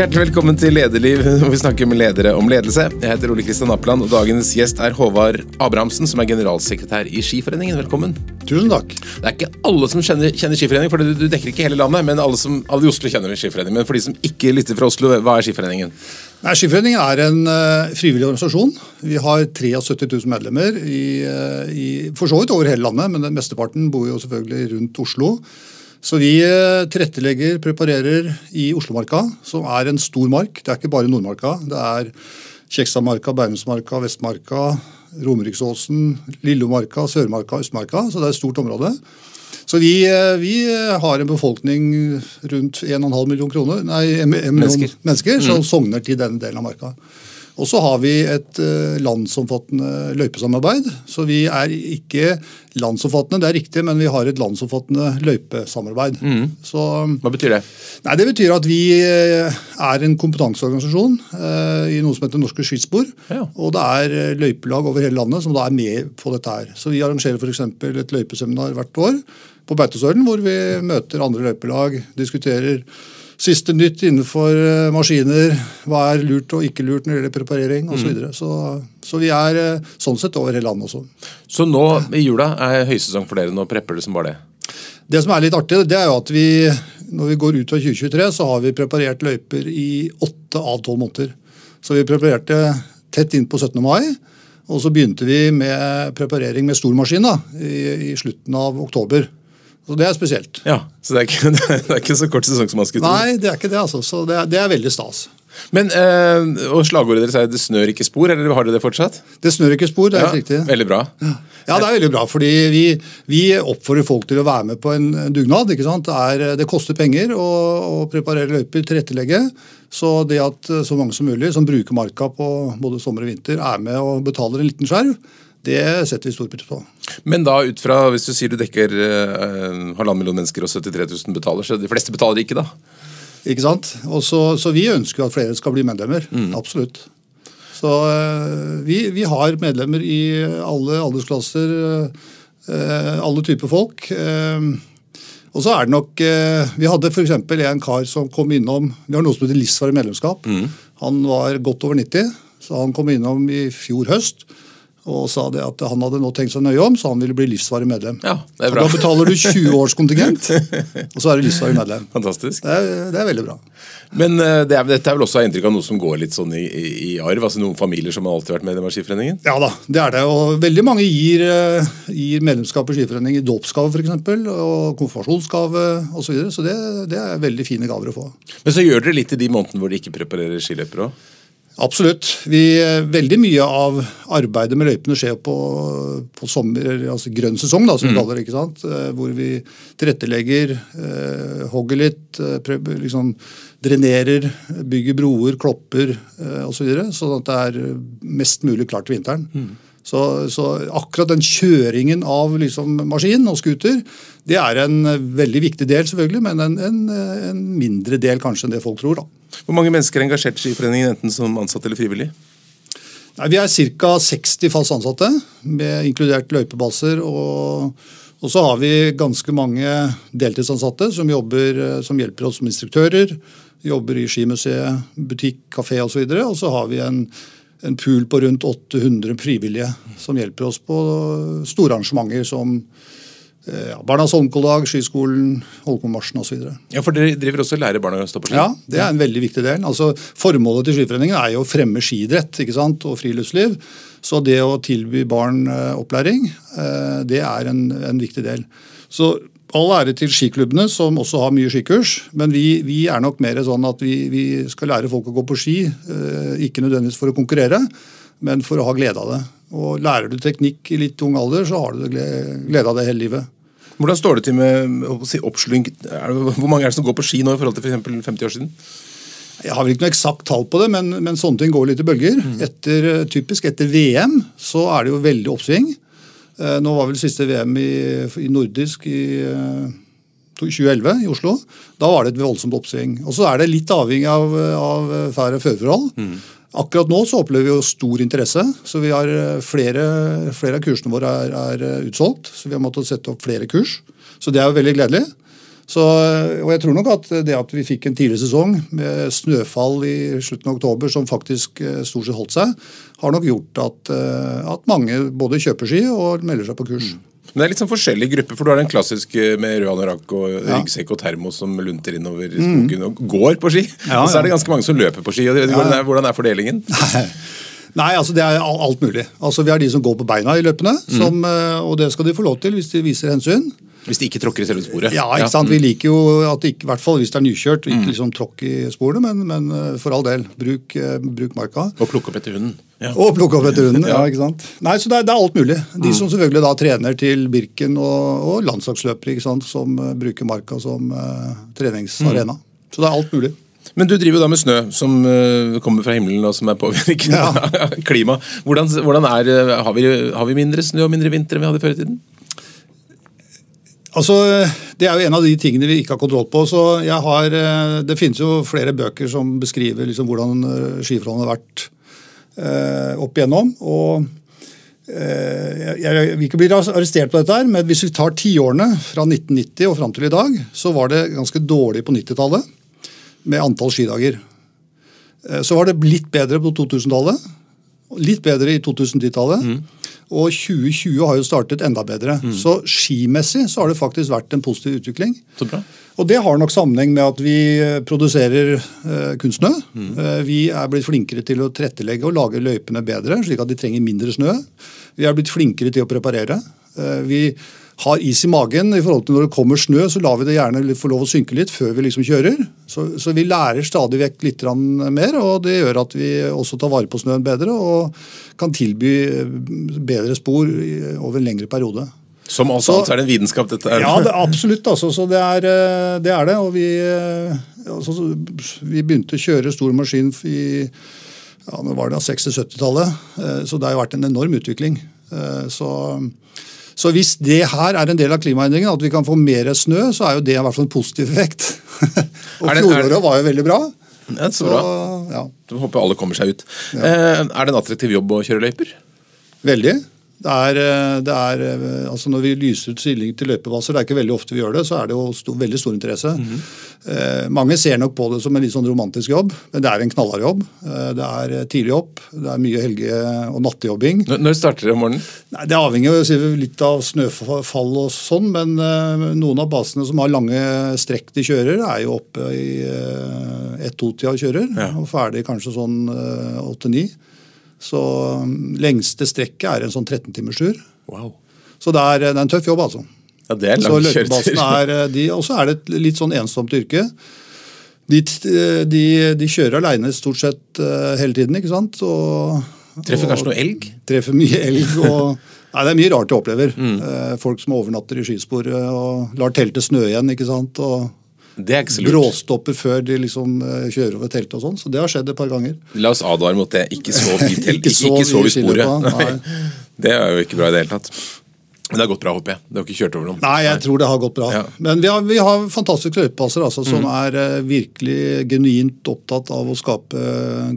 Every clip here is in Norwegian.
Hjertelig velkommen til Lederliv, hvor vi snakker med ledere om ledelse. Jeg heter Ole Kristian Appeland, og dagens gjest er Håvard Abrahamsen, som er generalsekretær i Skiforeningen. Velkommen. Tusen takk. Det er ikke alle som kjenner, kjenner Skiforeningen, for du dekker ikke hele landet, men alle, som, alle i Oslo kjenner Skiforeningen. Men for de som ikke lytter fra Oslo, hva er Skiforeningen? Nei, Skiforeningen er en uh, frivillig organisasjon. Vi har 73 000 medlemmer, i, uh, i, for så vidt over hele landet, men den mesteparten bor jo selvfølgelig rundt Oslo. Så vi eh, tilrettelegger, preparerer i Oslomarka, som er en stor mark. Det er ikke bare Nordmarka. Det er Kjekstadmarka, Bærumsmarka, Vestmarka, Romeriksåsen, Lillomarka, Sørmarka, Østmarka. Så det er et stort område. Så vi, eh, vi har en befolkning rundt 1,5 million, kroner, nei, million mennesker, mennesker som mm. sogner til denne delen av marka. Og så har vi et uh, landsomfattende løypesamarbeid. Så vi er ikke landsomfattende, det er riktig, men vi har et landsomfattende løypesamarbeid. Mm. Så, Hva betyr det? Nei, Det betyr at vi eh, er en kompetanseorganisasjon eh, i noe som heter Norske Skytspor. Ja. Og det er løypelag over hele landet som da er med på dette her. Så vi arrangerer f.eks. et løypeseminar hvert år på Beitostølen, hvor vi møter andre løypelag, diskuterer siste nytt innenfor eh, maskiner. Hva er lurt og ikke lurt når det gjelder preparering osv. Så, videre. så Så vi er eh, sånn sett over hele landet også. Så nå i jula er høysesong for dere? Nå prepper det som bare det? Det som er litt artig, det er jo at vi når vi går ut av 2023, så har vi preparert løyper i åtte av tolv måneder. Så vi preparerte tett inn på 17. mai. Og så begynte vi med preparering med stormaskin da, i, i slutten av oktober. Så Det er spesielt. Ja, Så det er ikke, det er ikke så kort sesong som man skulle tro? Nei, det er ikke det. altså. Så det er, det er veldig stas. Men, øh, og Slagordet deres er 'det snør ikke spor', eller har dere det fortsatt? Det snør ikke spor, det er ja, riktig. Veldig bra. Ja. ja. det er veldig bra. fordi vi, vi, oppfordrer folk til å være med på en dugnad. ikke sant? Det, er, det koster penger å, å preparere løyper, tilrettelegge. Så det at så mange som mulig som bruker marka på både sommer og vinter, er med og betaler en liten skjerv, det setter vi stor pris på. Men da ut fra, hvis du sier du dekker uh, halvannen million mennesker og 73 000 betaler, så de fleste betaler ikke da? Ikke sant? Og så, så vi ønsker at flere skal bli medlemmer. Mm. Absolutt. Så eh, vi, vi, har medlemmer i alle aldersklasser, eh, alle typer folk. og så er det nok Vi hadde f.eks. en kar som kom innom Vi har noe som heter livsvarig medlemskap. Mm. Han var godt over 90, så han kom innom i fjor høst og sa det at han hadde nå tenkt seg nøye om, så han ville bli livsvarig medlem. Ja, det er bra. Da betaler du 20 års kontingent, og så er du livsvarig medlem. Fantastisk. Det er, det er veldig bra. Men uh, det er, dette er vel også inntrykk av noe som går litt sånn i, i, arv? altså Noen familier som har alltid vært medlem av Skiforeningen? Ja da, det er det. Og veldig mange gir, uh, gir medlemskap i Skiforeningen i dåpsgave f.eks. Og konfirmasjonsgave osv. Så, videre. så det, det er veldig fine gaver å få. Men så gjør dere litt i de månedene hvor de ikke preparerer skiløpere òg? Absolutt. Vi, veldig mye av arbeidet med løypene skjer på, på sommer, altså grønn sesong, da, som vi mm. kaller det. ikke sant? Eh, hvor vi tilrettelegger, eh, hogger litt, eh, prøver, liksom, drenerer, bygger broer, klopper eh, osv. Så sånn at det er mest mulig klart til vinteren. Mm. Så, så, akkurat den kjøringen av liksom, maskin og scooter, det er en veldig viktig del, selvfølgelig, men en, en, en mindre del kanskje enn det folk tror. da. Hvor mange mennesker er engasjert i Skiforeningen, enten som ansatte eller frivillig? Nei, vi er ca. 60 fast ansatte, med inkludert løypebaser. Og, og, så har vi ganske mange deltidsansatte som, jobber, som hjelper oss som instruktører. Jobber i skimuseet, butikk, kafé osv. Og, så og så har vi en, en pool på rundt 800 frivillige som hjelper oss på store arrangementer som Eh, ja, Barnas Holmenkolldag, Skiskolen, Holmenkollmarsjen osv. Ja, for dere driver også og lærer barna å stå på ski? Ja, det er en veldig viktig del. Altså, Formålet til Skiforeningen er jo å fremme skiidrett ikke sant? og friluftsliv. Så det å tilby barn uh, opplæring, uh, det er en, en, viktig del. Så all ære til skiklubbene, som også har mye skikurs. Men vi, vi er nok mer sånn at vi, vi, skal lære folk å gå på ski. Uh, ikke nødvendigvis for å konkurrere, men for å ha glede av det. Og Lærer du teknikk i litt ung alder, så har du glede av det hele livet. Hvordan står det til med si, oppslung? Hvor mange er det som går på ski nå i forhold til f.eks. 50 år siden? Jeg har vel ikke noe eksakt tall på det, men, men sånne ting går litt i bølger. Mm. Etter, typisk etter VM så er det jo veldig oppsving. Eh, nå var vel siste VM i, i nordisk i 2011 eh, i Oslo. Da var det et voldsomt oppsving. Og så er det litt avhengig av, av færre førforhold. Mm. Akkurat nå så opplever vi jo stor interesse. så vi har eh, flere, flere av kursene våre er, er, utsolgt. Så vi har måttet sette opp flere kurs. Så det er jo veldig gledelig. Så, og jeg tror nok at det at vi fikk en tidlig sesong med snøfall i slutten av oktober som faktisk eh, stort sett holdt seg, har nok gjort at, eh, at mange både kjøper ski og melder seg på kurs. Mm. Men det er litt sånn forskjellige grupper, for du har den klassiske med rød anorakk og ryggsekk og termos som lunter innover skogen mm. og går på ski. Ja, og så er det ganske mange som løper på ski. og Hvordan er, hvordan er fordelingen? Nei, altså det er alt mulig. Altså Vi har de som går på beina i løpene, mm. som, og det skal de få lov til hvis de viser hensyn. Hvis de ikke tråkker i selve sporet? Ja, ikke sant? Ja. vi liker jo at det ikke, i hvert fall hvis det er nykjørt, ikke mm. liksom tråkk i sporene, men, men, eh, for all del, bruk, eh, bruk marka. Og plukke opp etter hunden. Ja. Og plukke opp etter hunden, ja. ikke sant. Nei, så det er, det er alt mulig. De mm. som selvfølgelig da trener til Birken og, og landslagsløpere, ikke sant, som uh, bruker marka som uh, treningsarena. Mm. Så det er alt mulig. Men du driver da med snø som uh, kommer fra himmelen og som er påvirket ja. klima. Hvordan, hvordan er, har vi, har, vi, mindre snø og mindre vinter enn vi hadde før i tiden? Altså, Det er jo en av de tingene vi ikke har kontroll på. så jeg har, eh, Det finnes jo flere bøker som beskriver liksom hvordan eh, skiforholdene har vært eh, opp igjennom. og eh, Jeg vil ikke bli arrestert på dette, her, men hvis vi tar tiårene fra 1990 og fram til i dag, så var det ganske dårlig på 90-tallet med antall skidager. Eh, så var det litt bedre på 2000-tallet. Litt bedre i 2010-tallet. Mm. Og 2020 har jo startet enda bedre. Mm. Så skimessig så har det faktisk vært en positiv utvikling. Så bra. Og det har nok sammenheng med at vi eh, produserer eh, kunstsnø. Mm. Eh, vi er blitt flinkere til å tilrettelegge og lage løypene bedre, slik at de trenger mindre snø. Vi er blitt flinkere til å preparere. Eh, vi har is i magen. i forhold til Når det kommer snø, så lar vi det gjerne få lov å synke litt før vi liksom kjører. Så, så vi lærer stadig vekk litt mer, og det gjør at vi også tar vare på snøen bedre og kan tilby bedre spor over en lengre periode. Som alt annet er det en vitenskap, dette er? Ja, det, absolutt. Altså, så det er, eh, det er, det Og vi, eh, altså, vi begynte å kjøre stor maskin i ja, nå var det 60-70-tallet, eh, så det har jo vært en enorm utvikling. Så så hvis det her er en del av klimaendringen, at vi kan få mer snø, så er jo det i hvert fall en positiv effekt. og fjoråret var jo veldig bra. Ja, så bra. Ja. Håper alle kommer seg ut. Ja. Eh, er det en attraktiv jobb å kjøre løyper? Veldig. Det er, eh, det er, eh, altså Når vi lyser ut stilling til løypebasser, det er ikke veldig ofte vi gjør det, så er det jo stor, veldig stor interesse. Mm -hmm. eh, mange ser nok på det som en litt sånn romantisk jobb, men det er en knallhard jobb. Eh, det er eh, tidlig opp, det er mye helge- og nattejobbing. Når starter det om morgenen? Nei, det avhenger litt av snøfall og sånn, men eh, noen av basene som har lange strekk de kjører, er jo oppe i ett-to-tida og kjører, ja. og ferdig kanskje sånn åtte-ni. Så um, lengste strekket er en sånn 13-timerstur. Wow. Så det er, det er, en tøff jobb, altså. Ja, det er lang kjøretur. Og så er det et litt sånn ensomt yrke. De, de, de kjører aleine stort sett uh, hele tiden, ikke sant. Og, treffer kanskje noe elg? Treffer mye elg. og Nei, Det er mye rart jeg opplever. Mm. Folk som overnatter i skisporet og lar teltet snø igjen. ikke sant? Og det er ikke så lurt. Bråstopper før de liksom eh, kjører over teltet og sånn. Så det har skjedd et par ganger. La oss advare mot det. Ikke sov i teltet. ikke sov i sporet. Nei. Det er jo ikke bra i det hele tatt. Men det har gått bra, håper jeg. Det har ikke kjørt over noen. Nei, jeg tror det har gått bra. Ja. Men vi har, vi har fantastiske løypepasser altså, som mm. er uh, virkelig genuint opptatt av å skape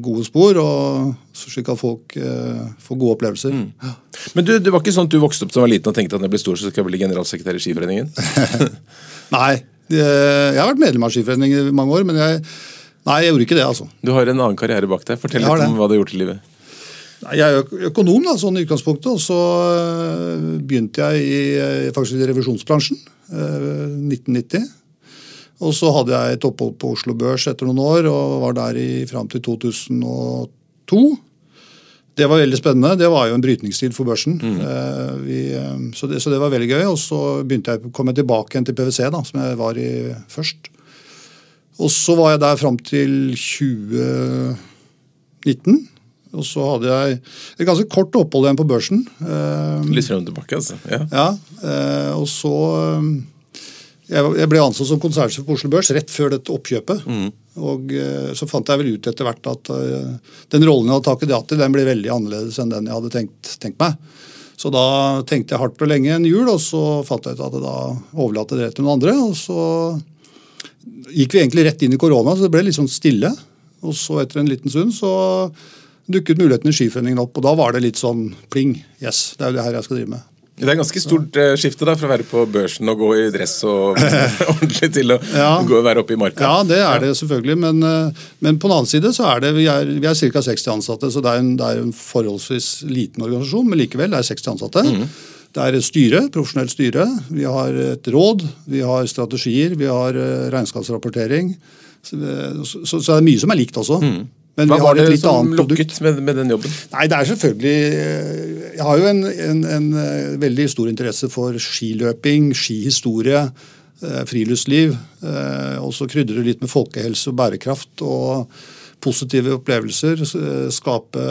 gode spor, og slik at folk uh, får gode opplevelser. Mm. Men du, det var ikke sånn at du vokste opp som var liten og tenkte at når jeg blir stor, så skal jeg bli generalsekretær i Skiforeningen? Nei, jeg har vært medlem av Skiforeningen i mange år, men jeg, nei, jeg gjorde ikke det. altså. Du har en annen karriere bak deg. Fortell litt om hva du har gjort i livet. Jeg er økonom da, sånn i utgangspunktet, og så eh, begynte jeg i, eh, faktisk i revisjonsbransjen. 1990. Eh, og så hadde jeg et opphold på Oslo Børs etter noen år, og var der i, fram til 2002. Det var veldig spennende. Det var jo en brytningstid for børsen. Mm. Eh, vi, eh, så, det, så, det, var veldig gøy. Og så begynte jeg, å komme tilbake igjen til PwC, da, som jeg var i først. Og så var jeg der fram til 2019. Og så hadde jeg et ganske kort opphold igjen på børsen. Eh, Litt frem og tilbake, altså. Ja. ja og så Jeg ble ansatt som konsernsjef på Oslo Børs rett før dette oppkjøpet. Mm. Og eh, så fant jeg vel ut etter hvert at eh, den rollen jeg hadde taket i, den ble veldig annerledes enn den jeg hadde tenkt, tenkt, meg. Så da tenkte jeg hardt og lenge en jul, og så fant jeg ut at jeg da overlater det til noen andre. Og så gikk vi egentlig rett inn i korona, så det ble litt sånn stille. Og så etter en liten stund så dukket muligheten i Skiforeningen opp, og da var det litt sånn pling. Yes, det er jo det her jeg skal drive med. Det er ganske stort uh, skifte da, fra å være på børsen og gå i dress og ordentlig til å ja. gå og være oppe i marka. Ja, det er det selvfølgelig. Men, uh, men på den annen side så er det, vi er, vi er ca. 60 ansatte. Så det er, en, det er, en, forholdsvis liten organisasjon, men likevel det er 60 ansatte. Mm. Det er et styre, profesjonelt styre. Vi har et råd, vi har strategier, vi har uh, regnskapsrapportering. Så, så, så, det er mye som er likt også. Mm. Men Hva var det som lukket med, med, den jobben? Nei, det er selvfølgelig eh, Jeg har jo en, en, en eh, veldig stor interesse for skiløping, skihistorie, eh, friluftsliv. Og så krydrer det litt med folkehelse og bærekraft og positive opplevelser. Skape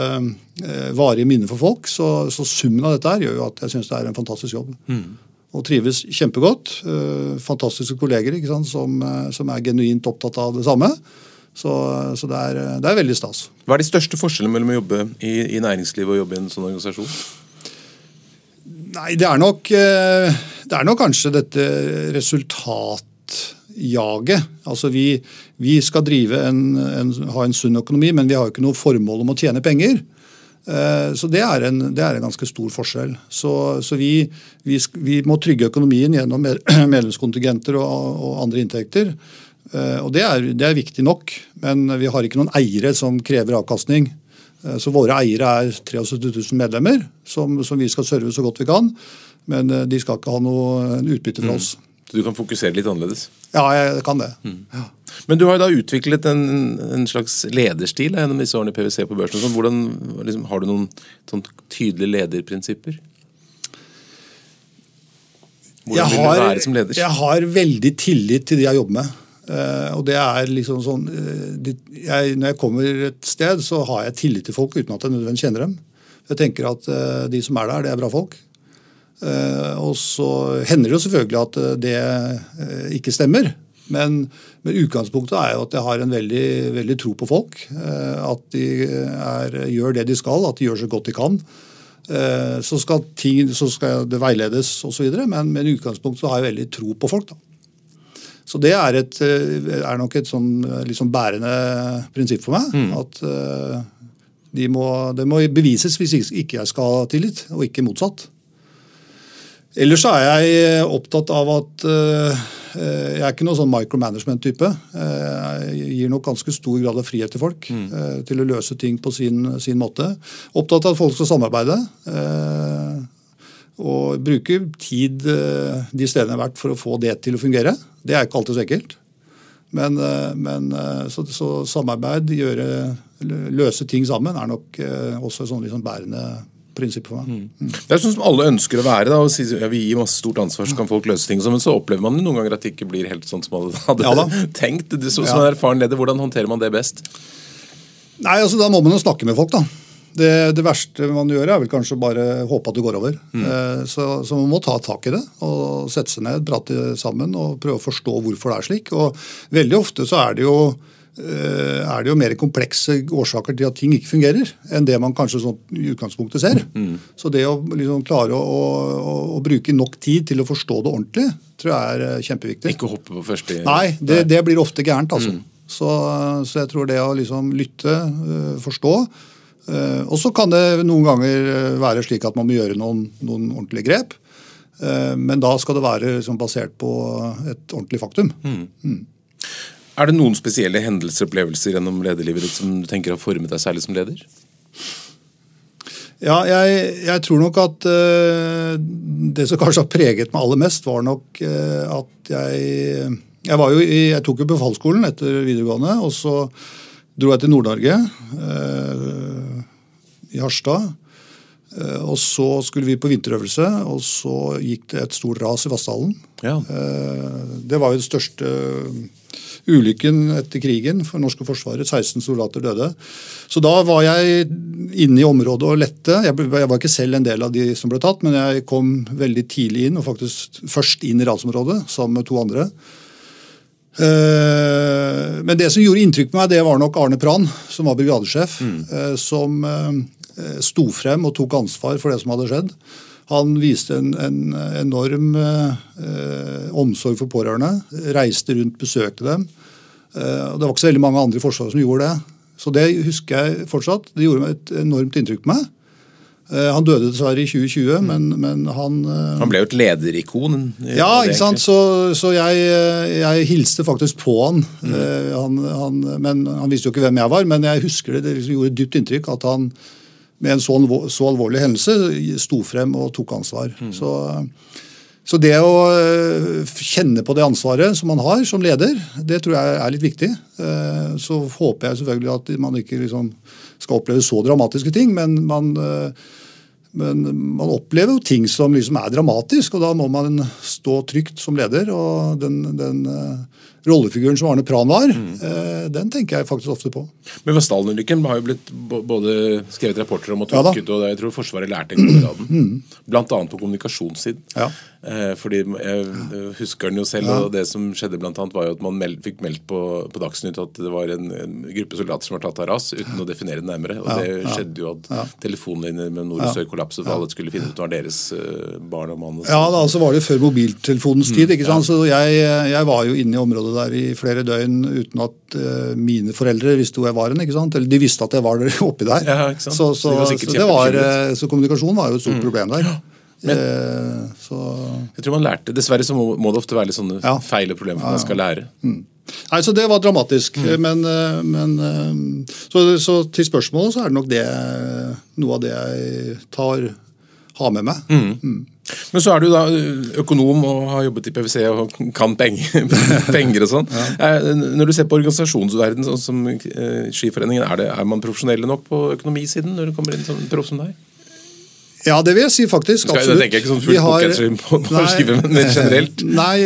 varige minner for folk. Så, så, summen av dette her gjør jo at jeg syns det er en fantastisk jobb. Mm. Og trives kjempegodt. Fantastiske kolleger som, som er genuint opptatt av det samme. Så, så det, er, det, er, veldig stas. Hva er de største forskjellene mellom å jobbe i, i næringslivet og jobbe i en sånn organisasjon? Nei, det er nok, eh, det er nok kanskje dette resultatjaget. Altså vi, vi skal en, en, ha en sunn økonomi, men vi har jo ikke noe formål om å tjene penger. Eh, så det er en, det er en ganske stor forskjell. Så, så vi, vi, vi, må trygge økonomien gjennom medlemskontingenter og, og andre inntekter. Eh, og det er, det er, viktig nok, men vi har ikke noen eiere som krever avkastning. Eh, så våre eiere er 73 000 medlemmer, som, som vi skal serve så godt vi kan. Men eh, de skal ikke ha noe utbytte fra mm. oss. Så du kan fokusere litt annerledes? Ja, jeg kan det. Mm. Ja. Men du har da utviklet en, en, slags lederstil gjennom disse årene i PwC på børsen. Sånn. Hvordan, liksom, har du noen sånn tydelige lederprinsipper? Hvordan jeg vil du være som leder? Jeg har veldig tillit til de jeg jobber med. Uh, og det er liksom sånn uh, de, jeg, Når jeg kommer et sted, så har jeg tillit til folk uten at jeg nødvendigvis kjenner dem. Jeg tenker at uh, de som er der, det er bra folk. og så hender det jo selvfølgelig at det ikke stemmer. Men, men, utgangspunktet er jo at jeg har en veldig, veldig tro på folk. at de er, gjør det de skal, at de gjør så godt de kan. så, skal ting, så skal det veiledes osv. Men, men utgangspunkt utgangspunktet har jeg veldig tro på folk. da. Så det er, et, eh, er nok et sånn liksom bærende prinsipp for meg. Mm. At uh, de må, det må bevises hvis ikke jeg skal ha tillit, og ikke motsatt. Ellers er jeg opptatt av at uh, jeg er ikke noen sånn micromanagement-type. Jeg gir nok ganske stor grad av frihet til folk mm. til å løse ting på sin, sin, måte. Opptatt av at folk skal samarbeide og bruke tid eh, de stedene jeg har vært for å få det til å fungere. Det er ikke alltid så enkelt. Men, eh, men eh, så, så, samarbeid, gjøre, løse ting sammen, er nok også et sånn liksom bærende prinsipp for meg. Mm. Mm. Det er sånn som alle ønsker å være. da, og si, ja, Vi gir masse stort ansvar, så kan folk løse ting. Men så opplever man noen ganger at det ikke blir helt sånn som man hadde ja, tenkt. Det, så, som en erfaren leder, Hvordan håndterer man det best? Nei, altså Da må man jo snakke med folk. da. Det, det, verste man gjør, er vel kanskje bare håpe at det går over. Mm. Eh, så, så, man må ta tak i det og sette seg ned, prate sammen og prøve å forstå hvorfor det er slik. Og Veldig ofte så er det jo eh, er det jo mer komplekse årsaker til at ting ikke fungerer, enn det man kanskje sånn i utgangspunktet ser. Mm. Så det å liksom klare å, å, å, bruke nok tid til å forstå det ordentlig, tror jeg er eh, kjempeviktig. Ikke hoppe på første Nei, det, det blir ofte gærent. altså. Mm. Så, så, jeg tror det å liksom lytte, forstå, og så kan det noen ganger eh, være slik at man må gjøre noen, noen ordentlige grep. Eh, men da skal det være liksom basert på et ordentlig faktum. Mm. Mm. Er det noen spesielle hendelser og opplevelser gjennom lederlivet ditt som du tenker har formet deg særlig som leder? Ja, jeg, jeg tror nok at uh, det som kanskje har preget meg aller mest, var nok uh, at jeg jeg, var jo i, jeg tok jo befalsskolen etter videregående, og så dro jeg til Nord-Norge. Uh, i Harstad. Eh, og så skulle vi på vinterøvelse, og så gikk det et stort ras i Vassdalen. Ja. Eh, det var jo den største ulykken etter krigen for norske forsvaret. 16 soldater døde. Så da var jeg inne i området og lette. Jeg var ikke selv en del av de som ble tatt, men jeg kom veldig tidlig inn, og faktisk først inn i rasområdet sammen med to andre. Eh, men det som gjorde inntrykk på meg, det var nok Arne Pran, som var brigadesjef. Mm. Som Eh, sto frem og tok ansvar for det som hadde skjedd. Han viste en, en enorm eh, omsorg for pårørende. Reiste rundt, besøkte dem. Eh, det var ikke så veldig mange andre i Forsvaret som gjorde det. Så det husker jeg fortsatt. Det gjorde et enormt inntrykk på meg. Eh, han døde dessverre i 2020, mm. men, men, han Han ble jo et lederikon? Ja, ikke sant. Så, så jeg, jeg, hilste faktisk på han. Mm. han, han. Men Han visste jo ikke hvem jeg var, men jeg husker det. Det liksom gjorde dypt inntrykk at han med en så, så alvorlig hendelse sto frem og tok ansvar. Mm. Så, så, det å kjenne på det ansvaret som man har som leder, det tror jeg er litt viktig. Så håper jeg selvfølgelig at man ikke liksom skal oppleve så dramatiske ting, men man men man opplever jo ting som liksom er dramatisk, og da må man stå trygt som leder. og den, den uh, rollefiguren som Arne Pran var, mm. uh, den tenker jeg faktisk ofte på. Men ved Stalin-ulykken har jo blitt både skrevet rapporter om og tolket, ja, og jeg tror Forsvaret lærte en god graden. Mm. Bl.a. på kommunikasjonssiden. Ja. Eh, fordi Jeg husker den jo selv, ja. og det som skjedde blant annet var jo at man meld, fikk meldt på, på Dagsnytt at det var en, en, gruppe soldater som var tatt av ras, uten å definere det nærmere. Og det skjedde jo at ja. telefonlinjer med nord og sør kollapset, for alle skulle finne ut hva deres uh, barn og mann. Ja, da så var det før mobiltelefonens tid. Mm, ikke sant? Så jeg, jeg, var jo inne i området der i flere døgn uten at uh, mine foreldre visste hvor jeg var hen. ikke sant? Eller de visste at jeg var der oppi der. Ja? Så, så, så, det var, så kommunikasjon var jo et stort mm. problem der. Men, eh, så, jeg tror man lærte, Dessverre så må, må det ofte være litt sånne ja. feil og problemer man skal lære. Mm. Nei, så Det var dramatisk. Mm. Men, eh, men eh, så, så, til spørsmålet så er det nok det noe av det jeg tar, har med meg. Mm. mm. Men så er du da økonom og har jobbet i PwC og kan penger, penger og sånn. Ja. Når du ser på organisasjonsverdenen sånn som Skiforeningen, er, det, er man profesjonelle nok på økonomisiden når du kommer inn som proff som deg? Ja, det vil jeg si faktisk. Skal, absolutt. Jeg tenker ikke sånn fullt har, på, på skive, men generelt. Nei,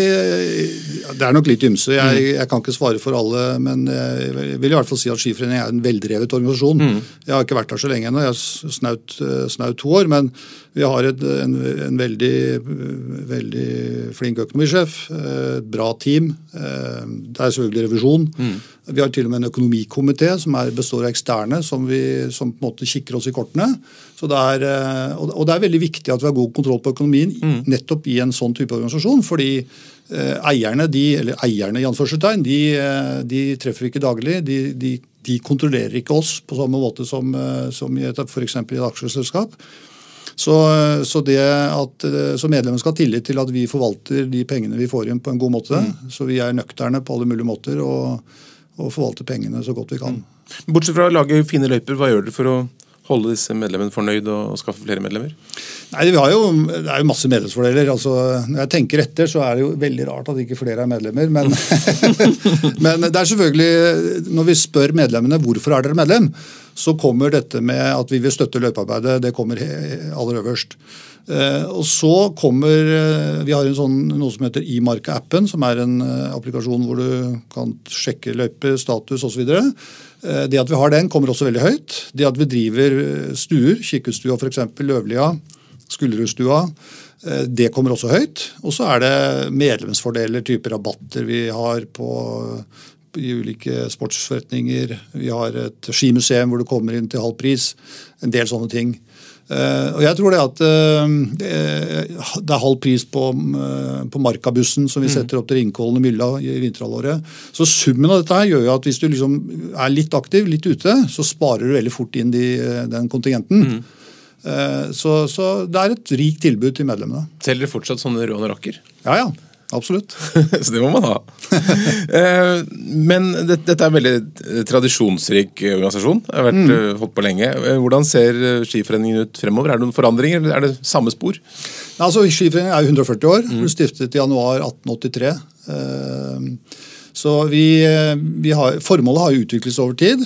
det er nok litt ymse. Jeg, jeg, kan ikke svare for alle, men jeg vil i hvert fall si at Skiforeningen er en veldrevet organisasjon. Mm. Jeg har ikke vært der så lenge ennå, jeg har snaut, snaut to år. men vi har et, en, en veldig, veldig, flink økonomisjef, et bra team. Det er selvfølgelig revisjon. Mm. Vi har til og med en økonomikomité som er, består av eksterne, som, vi, som, på en måte kikker oss i kortene. Det er, og det er veldig viktig at vi har god kontroll på økonomien mm. nettopp i en sånn type organisasjon. fordi eh, eierne, de, eller eierne i anførselstegn, de, eh, de, treffer vi ikke daglig. De, de, de, kontrollerer ikke oss på samme måte som, eh, som i et, for i et aksjeselskap. Så, så, det at så medlemmene skal ha tillit til at vi forvalter de pengene vi får inn på en god måte. Mm. Så vi er nøkterne på alle mulige måter og, og forvalter pengene så godt vi kan. Mm. Bortsett fra å lage fine løyper, hva gjør dere for å holde disse medlemmene fornøyd og skaffe flere medlemmer? Nei, vi har jo, Det er jo masse medlemsfordeler. altså Når jeg tenker etter, så er det jo veldig rart at ikke flere er medlemmer. Men, men det er selvfølgelig, når vi spør medlemmene hvorfor er dere medlem, så kommer dette med at vi vil støtte løpearbeidet. Det kommer aller øverst. Eh, og så kommer eh, Vi har sånn, noe som heter iMarka-appen, som er en eh, applikasjon hvor du kan sjekke løype, status osv. Det at vi har den, kommer også veldig høyt. Det at vi driver stuer, Kikkhutstua f.eks., Løvlia, Skullerudstua, det kommer også høyt. Og så er det medlemsfordeler, typer rabatter vi har på i ulike sportsforretninger. Vi har et skimuseum hvor du kommer inn til halv pris. En del sånne ting. Uh, og jeg tror det at uh, det, er halv pris på, på Markabussen som vi mm. setter opp til Ringkollen og Mylla i vinterhalvåret. Så summen av dette her gjør jo at hvis du liksom er litt aktiv, litt ute, så sparer du veldig fort inn de, den kontingenten. Mm. Så, så, det er et rikt tilbud til medlemmene. Selger dere fortsatt sånne rån og rakker? Ja, ja. Absolutt. så det må man ha. Eh, men dette er en veldig eh, tradisjonsrik organisasjon. Det har vært mm. Eh, holdt på lenge. Hvordan ser Skiforeningen ut fremover? Er det noen forandringer, eller er det samme spor? Altså, Skiforeningen er jo 140 år. Mm. Ble stiftet i januar 1883. Så vi, vi har, Formålet har utviklet seg over tid.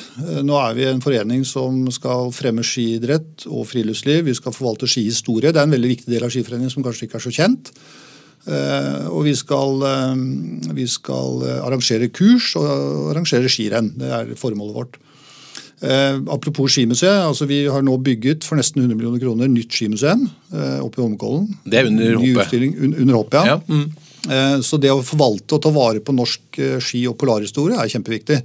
Nå er vi en forening som skal fremme skiidrett og friluftsliv. Vi skal forvalte skihistorie. Det er en veldig viktig del av Skiforeningen som kanskje ikke er så kjent. Eh, og vi skal, eh, vi skal, eh, arrangere kurs og arrangere skirenn. Det er formålet vårt. apropos skimuseet. altså Vi har nå bygget for nesten 100 millioner kroner nytt skimuseum oppe i Holmenkollen. Det er under hoppet? under hoppet, ja. ja. Mm. Så det å forvalte og ta vare på norsk ski- og polarhistorie er kjempeviktig.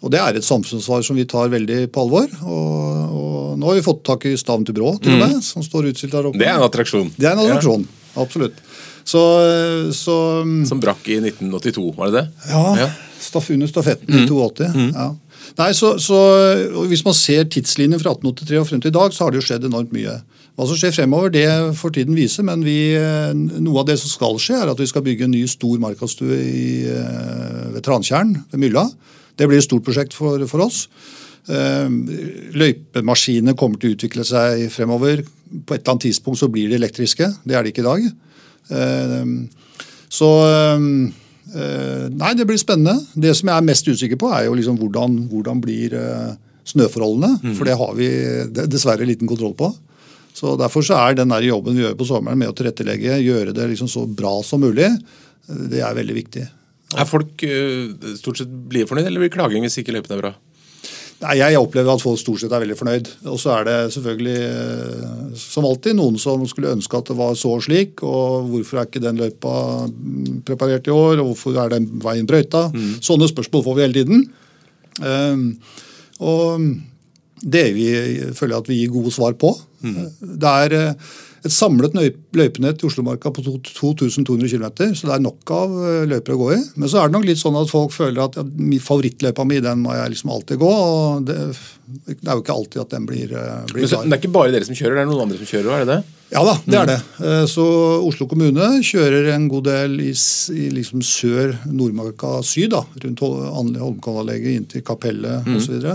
Og Det er et samfunnsansvar som vi tar veldig på alvor. Og, og Nå har vi fått tak i Staven til Brå, til mm. som står utstilt der oppe. Det er en attraksjon. Det er en attraksjon, ja. absolutt. Så, så, Som brakk i 1982, var det det? Ja. ja. Staff under stafetten i mm. 82. Mm. Ja. Nei, så, så, Hvis man ser tidslinjen fra 1883 og frem til i dag, så har det jo skjedd enormt mye. Hva som skjer fremover, det får tiden vise, men vi, noe av det som skal skje, er at vi skal bygge en ny stor markastue ved Trantjern ved Mylla. Det blir et stort prosjekt for, for oss. Løypemaskinene kommer til å utvikle seg fremover. På et eller annet tidspunkt så blir de elektriske. Det er de ikke i dag. Så Nei, det blir spennende. Det som jeg er mest usikker på, er jo liksom hvordan, hvordan blir snøforholdene. Mm. For det har vi dessverre liten kontroll på. Så Derfor så er den der jobben vi gjør på sommeren med å tilrettelegge, gjøre det liksom så bra som mulig, det er veldig viktig. Er folk stort sett blir fornøyd, eller blir klaging hvis ikke løypene er bra? Nei, Jeg opplever at folk stort sett er veldig fornøyd. Og så er det selvfølgelig eh, som alltid noen som skulle ønske at det var så og slik. Og hvorfor er ikke den løypa preparert i år, og hvorfor er den veien brøyta? Mm. Sånne spørsmål får vi hele tiden. Um, og det vi føler at vi gir gode svar på. Mm. Det er eh, et samlet løypenett i Oslomarka på 2200 km, så det er nok av eh, løyper å gå i. Men så er det nok litt sånn at folk føler at ja, favorittløypa mi den må jeg liksom alltid gå. og det, det, er jo ikke alltid at den blir, eh, blir Men så, Det er ikke bare dere som kjører, det er noen andre som kjører? er det det? Ja da, det er det. Mm. Så Oslo kommune kjører en god del i, i liksom sør Nordmarka syd, da, rundt Holmenkollanlegget inn til Kapellet mm. osv.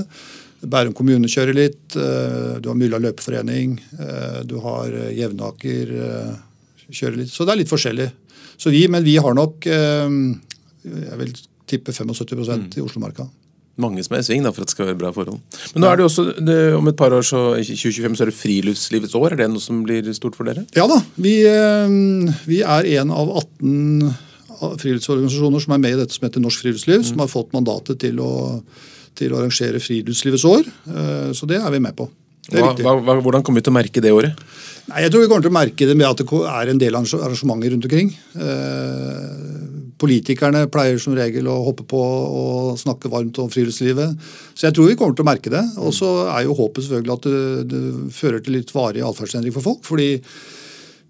Bærum kommune kjører litt. Eh, du har Mylla løpeforening. Eh, du har eh, Jevnaker kjører litt. Så det er litt forskjellig. Så vi, men vi har nok jeg vil tippe 75 mm. i Oslomarka. Mange som er i sving da, for at det skal være bra forhold. Men nå er det også, det, om et par år, så 2025 så er det friluftslivets år. Er det noe som blir stort for dere? Ja da. Vi, vi er en av 18 friluftsorganisasjoner som er med i dette som heter Norsk Friluftsliv, mm. som har fått mandatet til å til å arrangere Friluftslivets år. Eh, så det er vi med på. Hva, hva, hvordan kommer vi til å merke det året? Nei, jeg tror vi kommer til å merke det med at det er en del arrangementer rundt omkring. Eh, politikerne pleier som regel å hoppe på og snakke varmt om friluftslivet. Så jeg tror vi kommer til å merke det. Og så er jo håpet selvfølgelig at det, det fører til litt varig atferdsendring for folk. fordi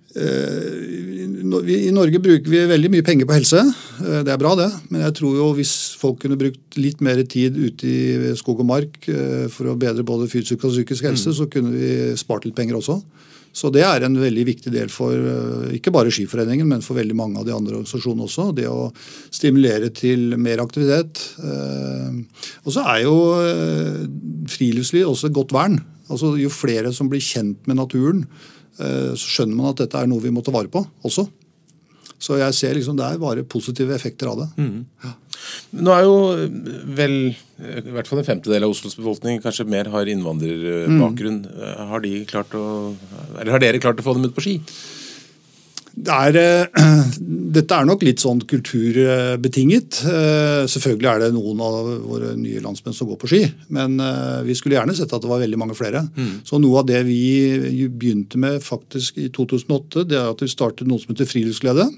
I Norge bruker vi veldig mye penger på helse. Eh, det er bra, det. Men jeg tror jo hvis folk kunne brukt litt mer tid ute i skog og mark eh, for å bedre både fysisk og psykisk helse, mm. så kunne vi spart litt penger også. Så det er en veldig viktig del for ikke bare Skiforeningen, men for veldig mange av de andre organisasjonene også. Det å stimulere til mer aktivitet. Og så er jo friluftsliv også et godt vern. Altså Jo flere som blir kjent med naturen, Eh, så skjønner man at dette er noe vi må ta vare på også. Så jeg ser liksom det er bare positive effekter av det. Mm. Ja. Nå er jo vel i hvert fall en femtedel av Oslos befolkning kanskje mer har innvandrerbakgrunn. Mm. Har, de klart å, eller har dere klart å få dem ut på ski? Det er, uh, dette er nok litt sånn kulturbetinget. Uh, selvfølgelig er det noen av våre nye landsmenn som går på ski, men uh, vi skulle gjerne sett at det var veldig mange flere. Mm. Så Noe av det vi begynte med faktisk i 2008, det er at vi startet noe som heter Friluftsglede.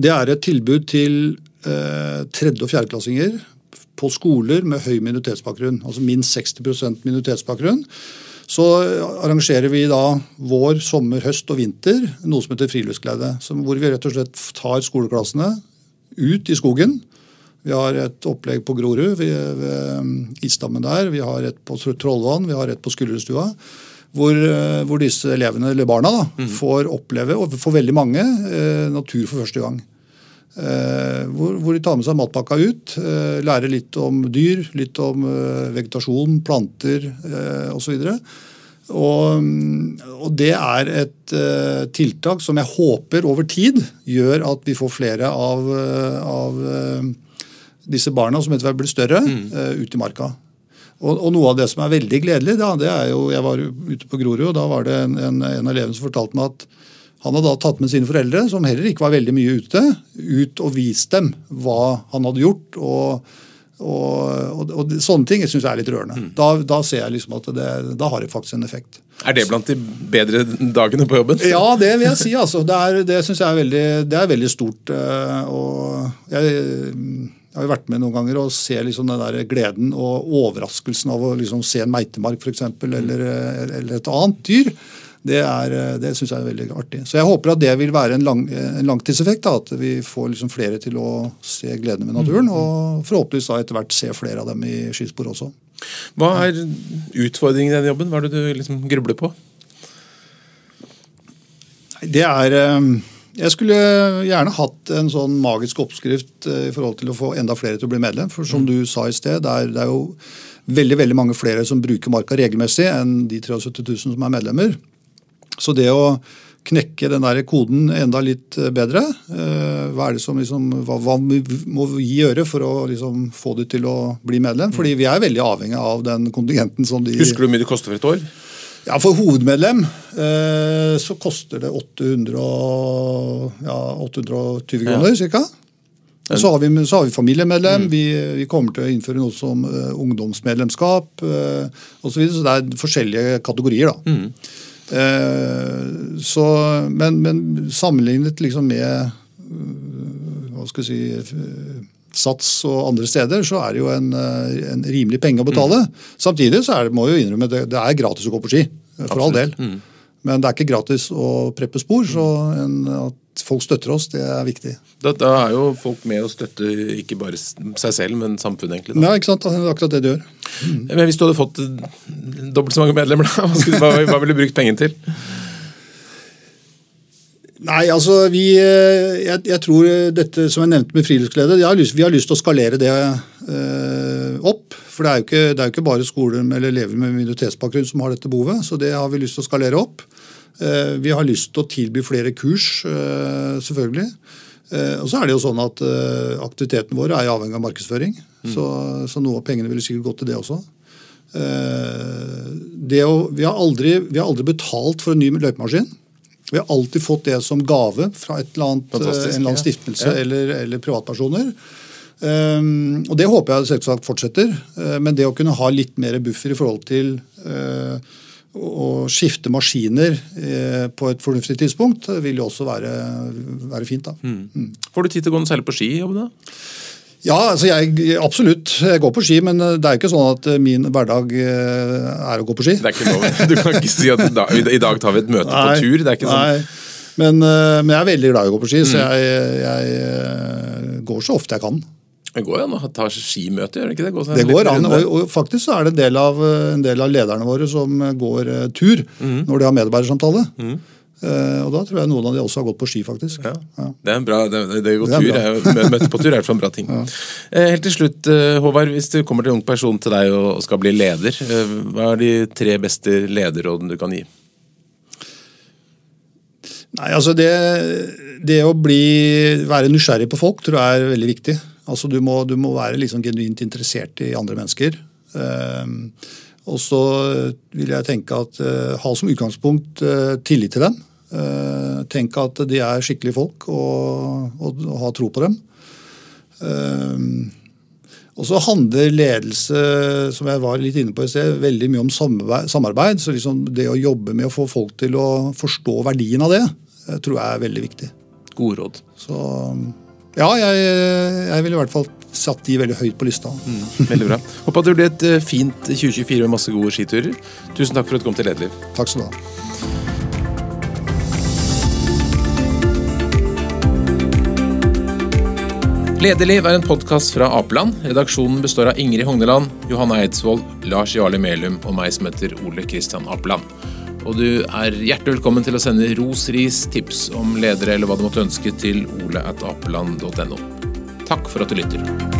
Det er et tilbud til tredje- og fjerdeklassinger på skoler med høy minoritetsbakgrunn, altså minst 60% minoritetsbakgrunn så arrangerer vi da vår, sommer, høst og vinter noe som heter Friluftsglede. Hvor vi rett og slett tar skoleklassene ut i skogen. Vi har et opplegg på Grorud, ved, ved isdammen der. Vi har et på Trollvann, vi har et på Skullerstua. Hvor, eh, hvor, disse elevene, eller barna da, mm. får oppleve, og for veldig mange, eh, natur for første gang. Eh, hvor, hvor, de tar med seg matpakka ut, eh, lærer litt om dyr, litt om eh, vegetasjon, planter osv. Og, og det er et tiltak som jeg håper over tid gjør at vi får flere av, av disse barna som etter hvert blir større, mm. ut i marka. Og, og, noe av det som er veldig gledelig, da, det er jo Jeg var ute på Grorud, og da var det en, en, en av elevene som fortalte meg at han hadde da tatt med sine foreldre, som heller ikke var veldig mye ute, ut og vist dem hva han hadde gjort. og, og, og, og Sånne ting syns jeg er litt rørende. Mm. Da, da, ser jeg liksom at det, da har det faktisk en effekt. Er det blant de bedre dagene på jobben? Ja, det vil jeg si. altså. Det, er, det syns jeg er veldig, det er veldig stort. Eh, og jeg, jeg har jo vært med noen ganger og ser liksom den der gleden og overraskelsen av å liksom se en meitemark f.eks., eller, eller et annet dyr det, er, eh, det syns jeg er veldig artig. Så jeg håper at det vil være en, lang, en langtidseffekt. Da, at vi får liksom flere til å se gledene ved naturen. Mm. Og forhåpentligvis da etter hvert se flere av dem i skispor også. Hva er utfordringen i den jobben? Hva er det du liksom grubler på? Det er Jeg skulle gjerne hatt en sånn magisk oppskrift i forhold til å få enda flere til å bli medlem. For som mm. du sa i sted, det er, det er jo veldig veldig mange flere som bruker marka regelmessig enn de 73 000 som er medlemmer. Så det å knekke den der koden enda litt bedre, eh, hva, er det som liksom, hva, hva må vi gjøre for å liksom få det til å bli medlem? Fordi vi er veldig avhengig av den kontingenten som de Husker du hvor mye det koster for et år? Ja, For hovedmedlem eh, så koster det 800 ja, 820 kroner ja. ca. Så har, vi, så har vi familiemedlem, mm. vi, vi, kommer til å innføre noe som uh, ungdomsmedlemskap uh, osv. Så, videre, så det er forskjellige kategorier. da. Mm. Uh, så, men, men, sammenlignet liksom med uh, hva skal si Sats og andre steder, så er det jo en, en rimelig penge å betale. Mm. Samtidig så er må jeg jo innrømme det, det er gratis å gå på ski. For Absolutt. all del. Mm. Men det er ikke gratis å preppe spor, så en, at folk støtter oss, det er viktig. Da, da, er jo folk med å støtte ikke bare seg selv, men samfunnet, egentlig. Da. Ja, ikke sant? Det er akkurat det de gjør. Mm. Men Hvis du hadde fått dobbelt så mange medlemmer, da, hva, hva ville du brukt pengene til? Nei, altså vi jeg, jeg, tror dette som jeg nevnte med friluftsglede, vi har lyst, til å skalere det øh, opp. For det er, jo ikke, det er jo ikke bare skoler eller elever med minoritetsbakgrunn som har dette behovet. Så det har vi lyst til å skalere opp. Eh, vi har lyst til å tilby flere kurs, eh, selvfølgelig. Eh, og så er det jo sånn at Aktiviteten vår er avhengig av markedsføring. Mm. Så, så, noe av pengene ville sikkert gått til det også. Det å, vi, har aldri, vi, har aldri, betalt for en ny løypemaskin. Vi har alltid fått det som gave fra et eller annet, en eller annen stiftelse ja. eller, eller, privatpersoner. Um, og Det håper jeg selvsagt fortsetter. Uh, men det å kunne ha litt mer buffer i forhold til uh, å skifte maskiner eh, på et fornuftig tidspunkt vil jo også være, være fint. da. Mm. Mm. Får du tid til å gå særlig på ski? Jobben, da? Ja, altså jeg, absolutt. Jeg går på ski, men det er jo ikke sånn at min hverdag eh, er å gå på ski. Det er ikke lov. Du kan ikke si at i dag tar vi et møte nei, på tur. det er ikke sånn. Nei. Men, eh, men, jeg er veldig glad i å gå på ski, mm. så jeg, jeg går så ofte jeg kan. Det går an å ta skimøte, gjør det ikke det? Går det går an, og, og, faktisk så er det en del, av, en del av lederne våre som går uh, tur mm. når de har medarbeidersamtale. Mm. Uh, og da tror jeg noen av de også har gått på ski, faktisk. Ja. Ja. Det er en bra, det, det går tur, er, Møte på tur er en bra ting. Ja. Uh, helt til slutt, Håvard, hvis det kommer til en ung person til deg og skal bli leder, hva er de tre beste lederrådene du kan gi? Nei, altså det, det å bli, være nysgjerrig på folk tror jeg er veldig viktig. Altså du må, du må være liksom genuint interessert i andre mennesker. Uh, og så vil jeg tenke at uh, ha som utgangspunkt uh, tillit til dem. Uh, tenk at de er skikkelige folk, og, og, og ha tro på dem. og så handler ledelse, som jeg var litt inne på i sted, veldig mye om samarbeid. Så liksom det å jobbe med å få folk til å forstå verdien av det, tror jeg er veldig viktig. Gode råd. Så ja, jeg, jeg ville i hvert fall satt de veldig høyt på lista. Mm, veldig bra. Håper at det blir et eh, fint 2024 med masse gode skiturer. Tusen takk for at du kom til Lederliv. Takk skal du ha. Lederliv er en podkast fra Apeland. Redaksjonen består av Ingrid Hogneland, Johanne Eidsvoll, Lars Jarle Melum og meg som heter Ole Kristian Apeland. Og du er hjertelig velkommen til å sende ros, ris, tips om ledere eller hva du måtte ønske til oleatapeland.no. Takk for at du lytter.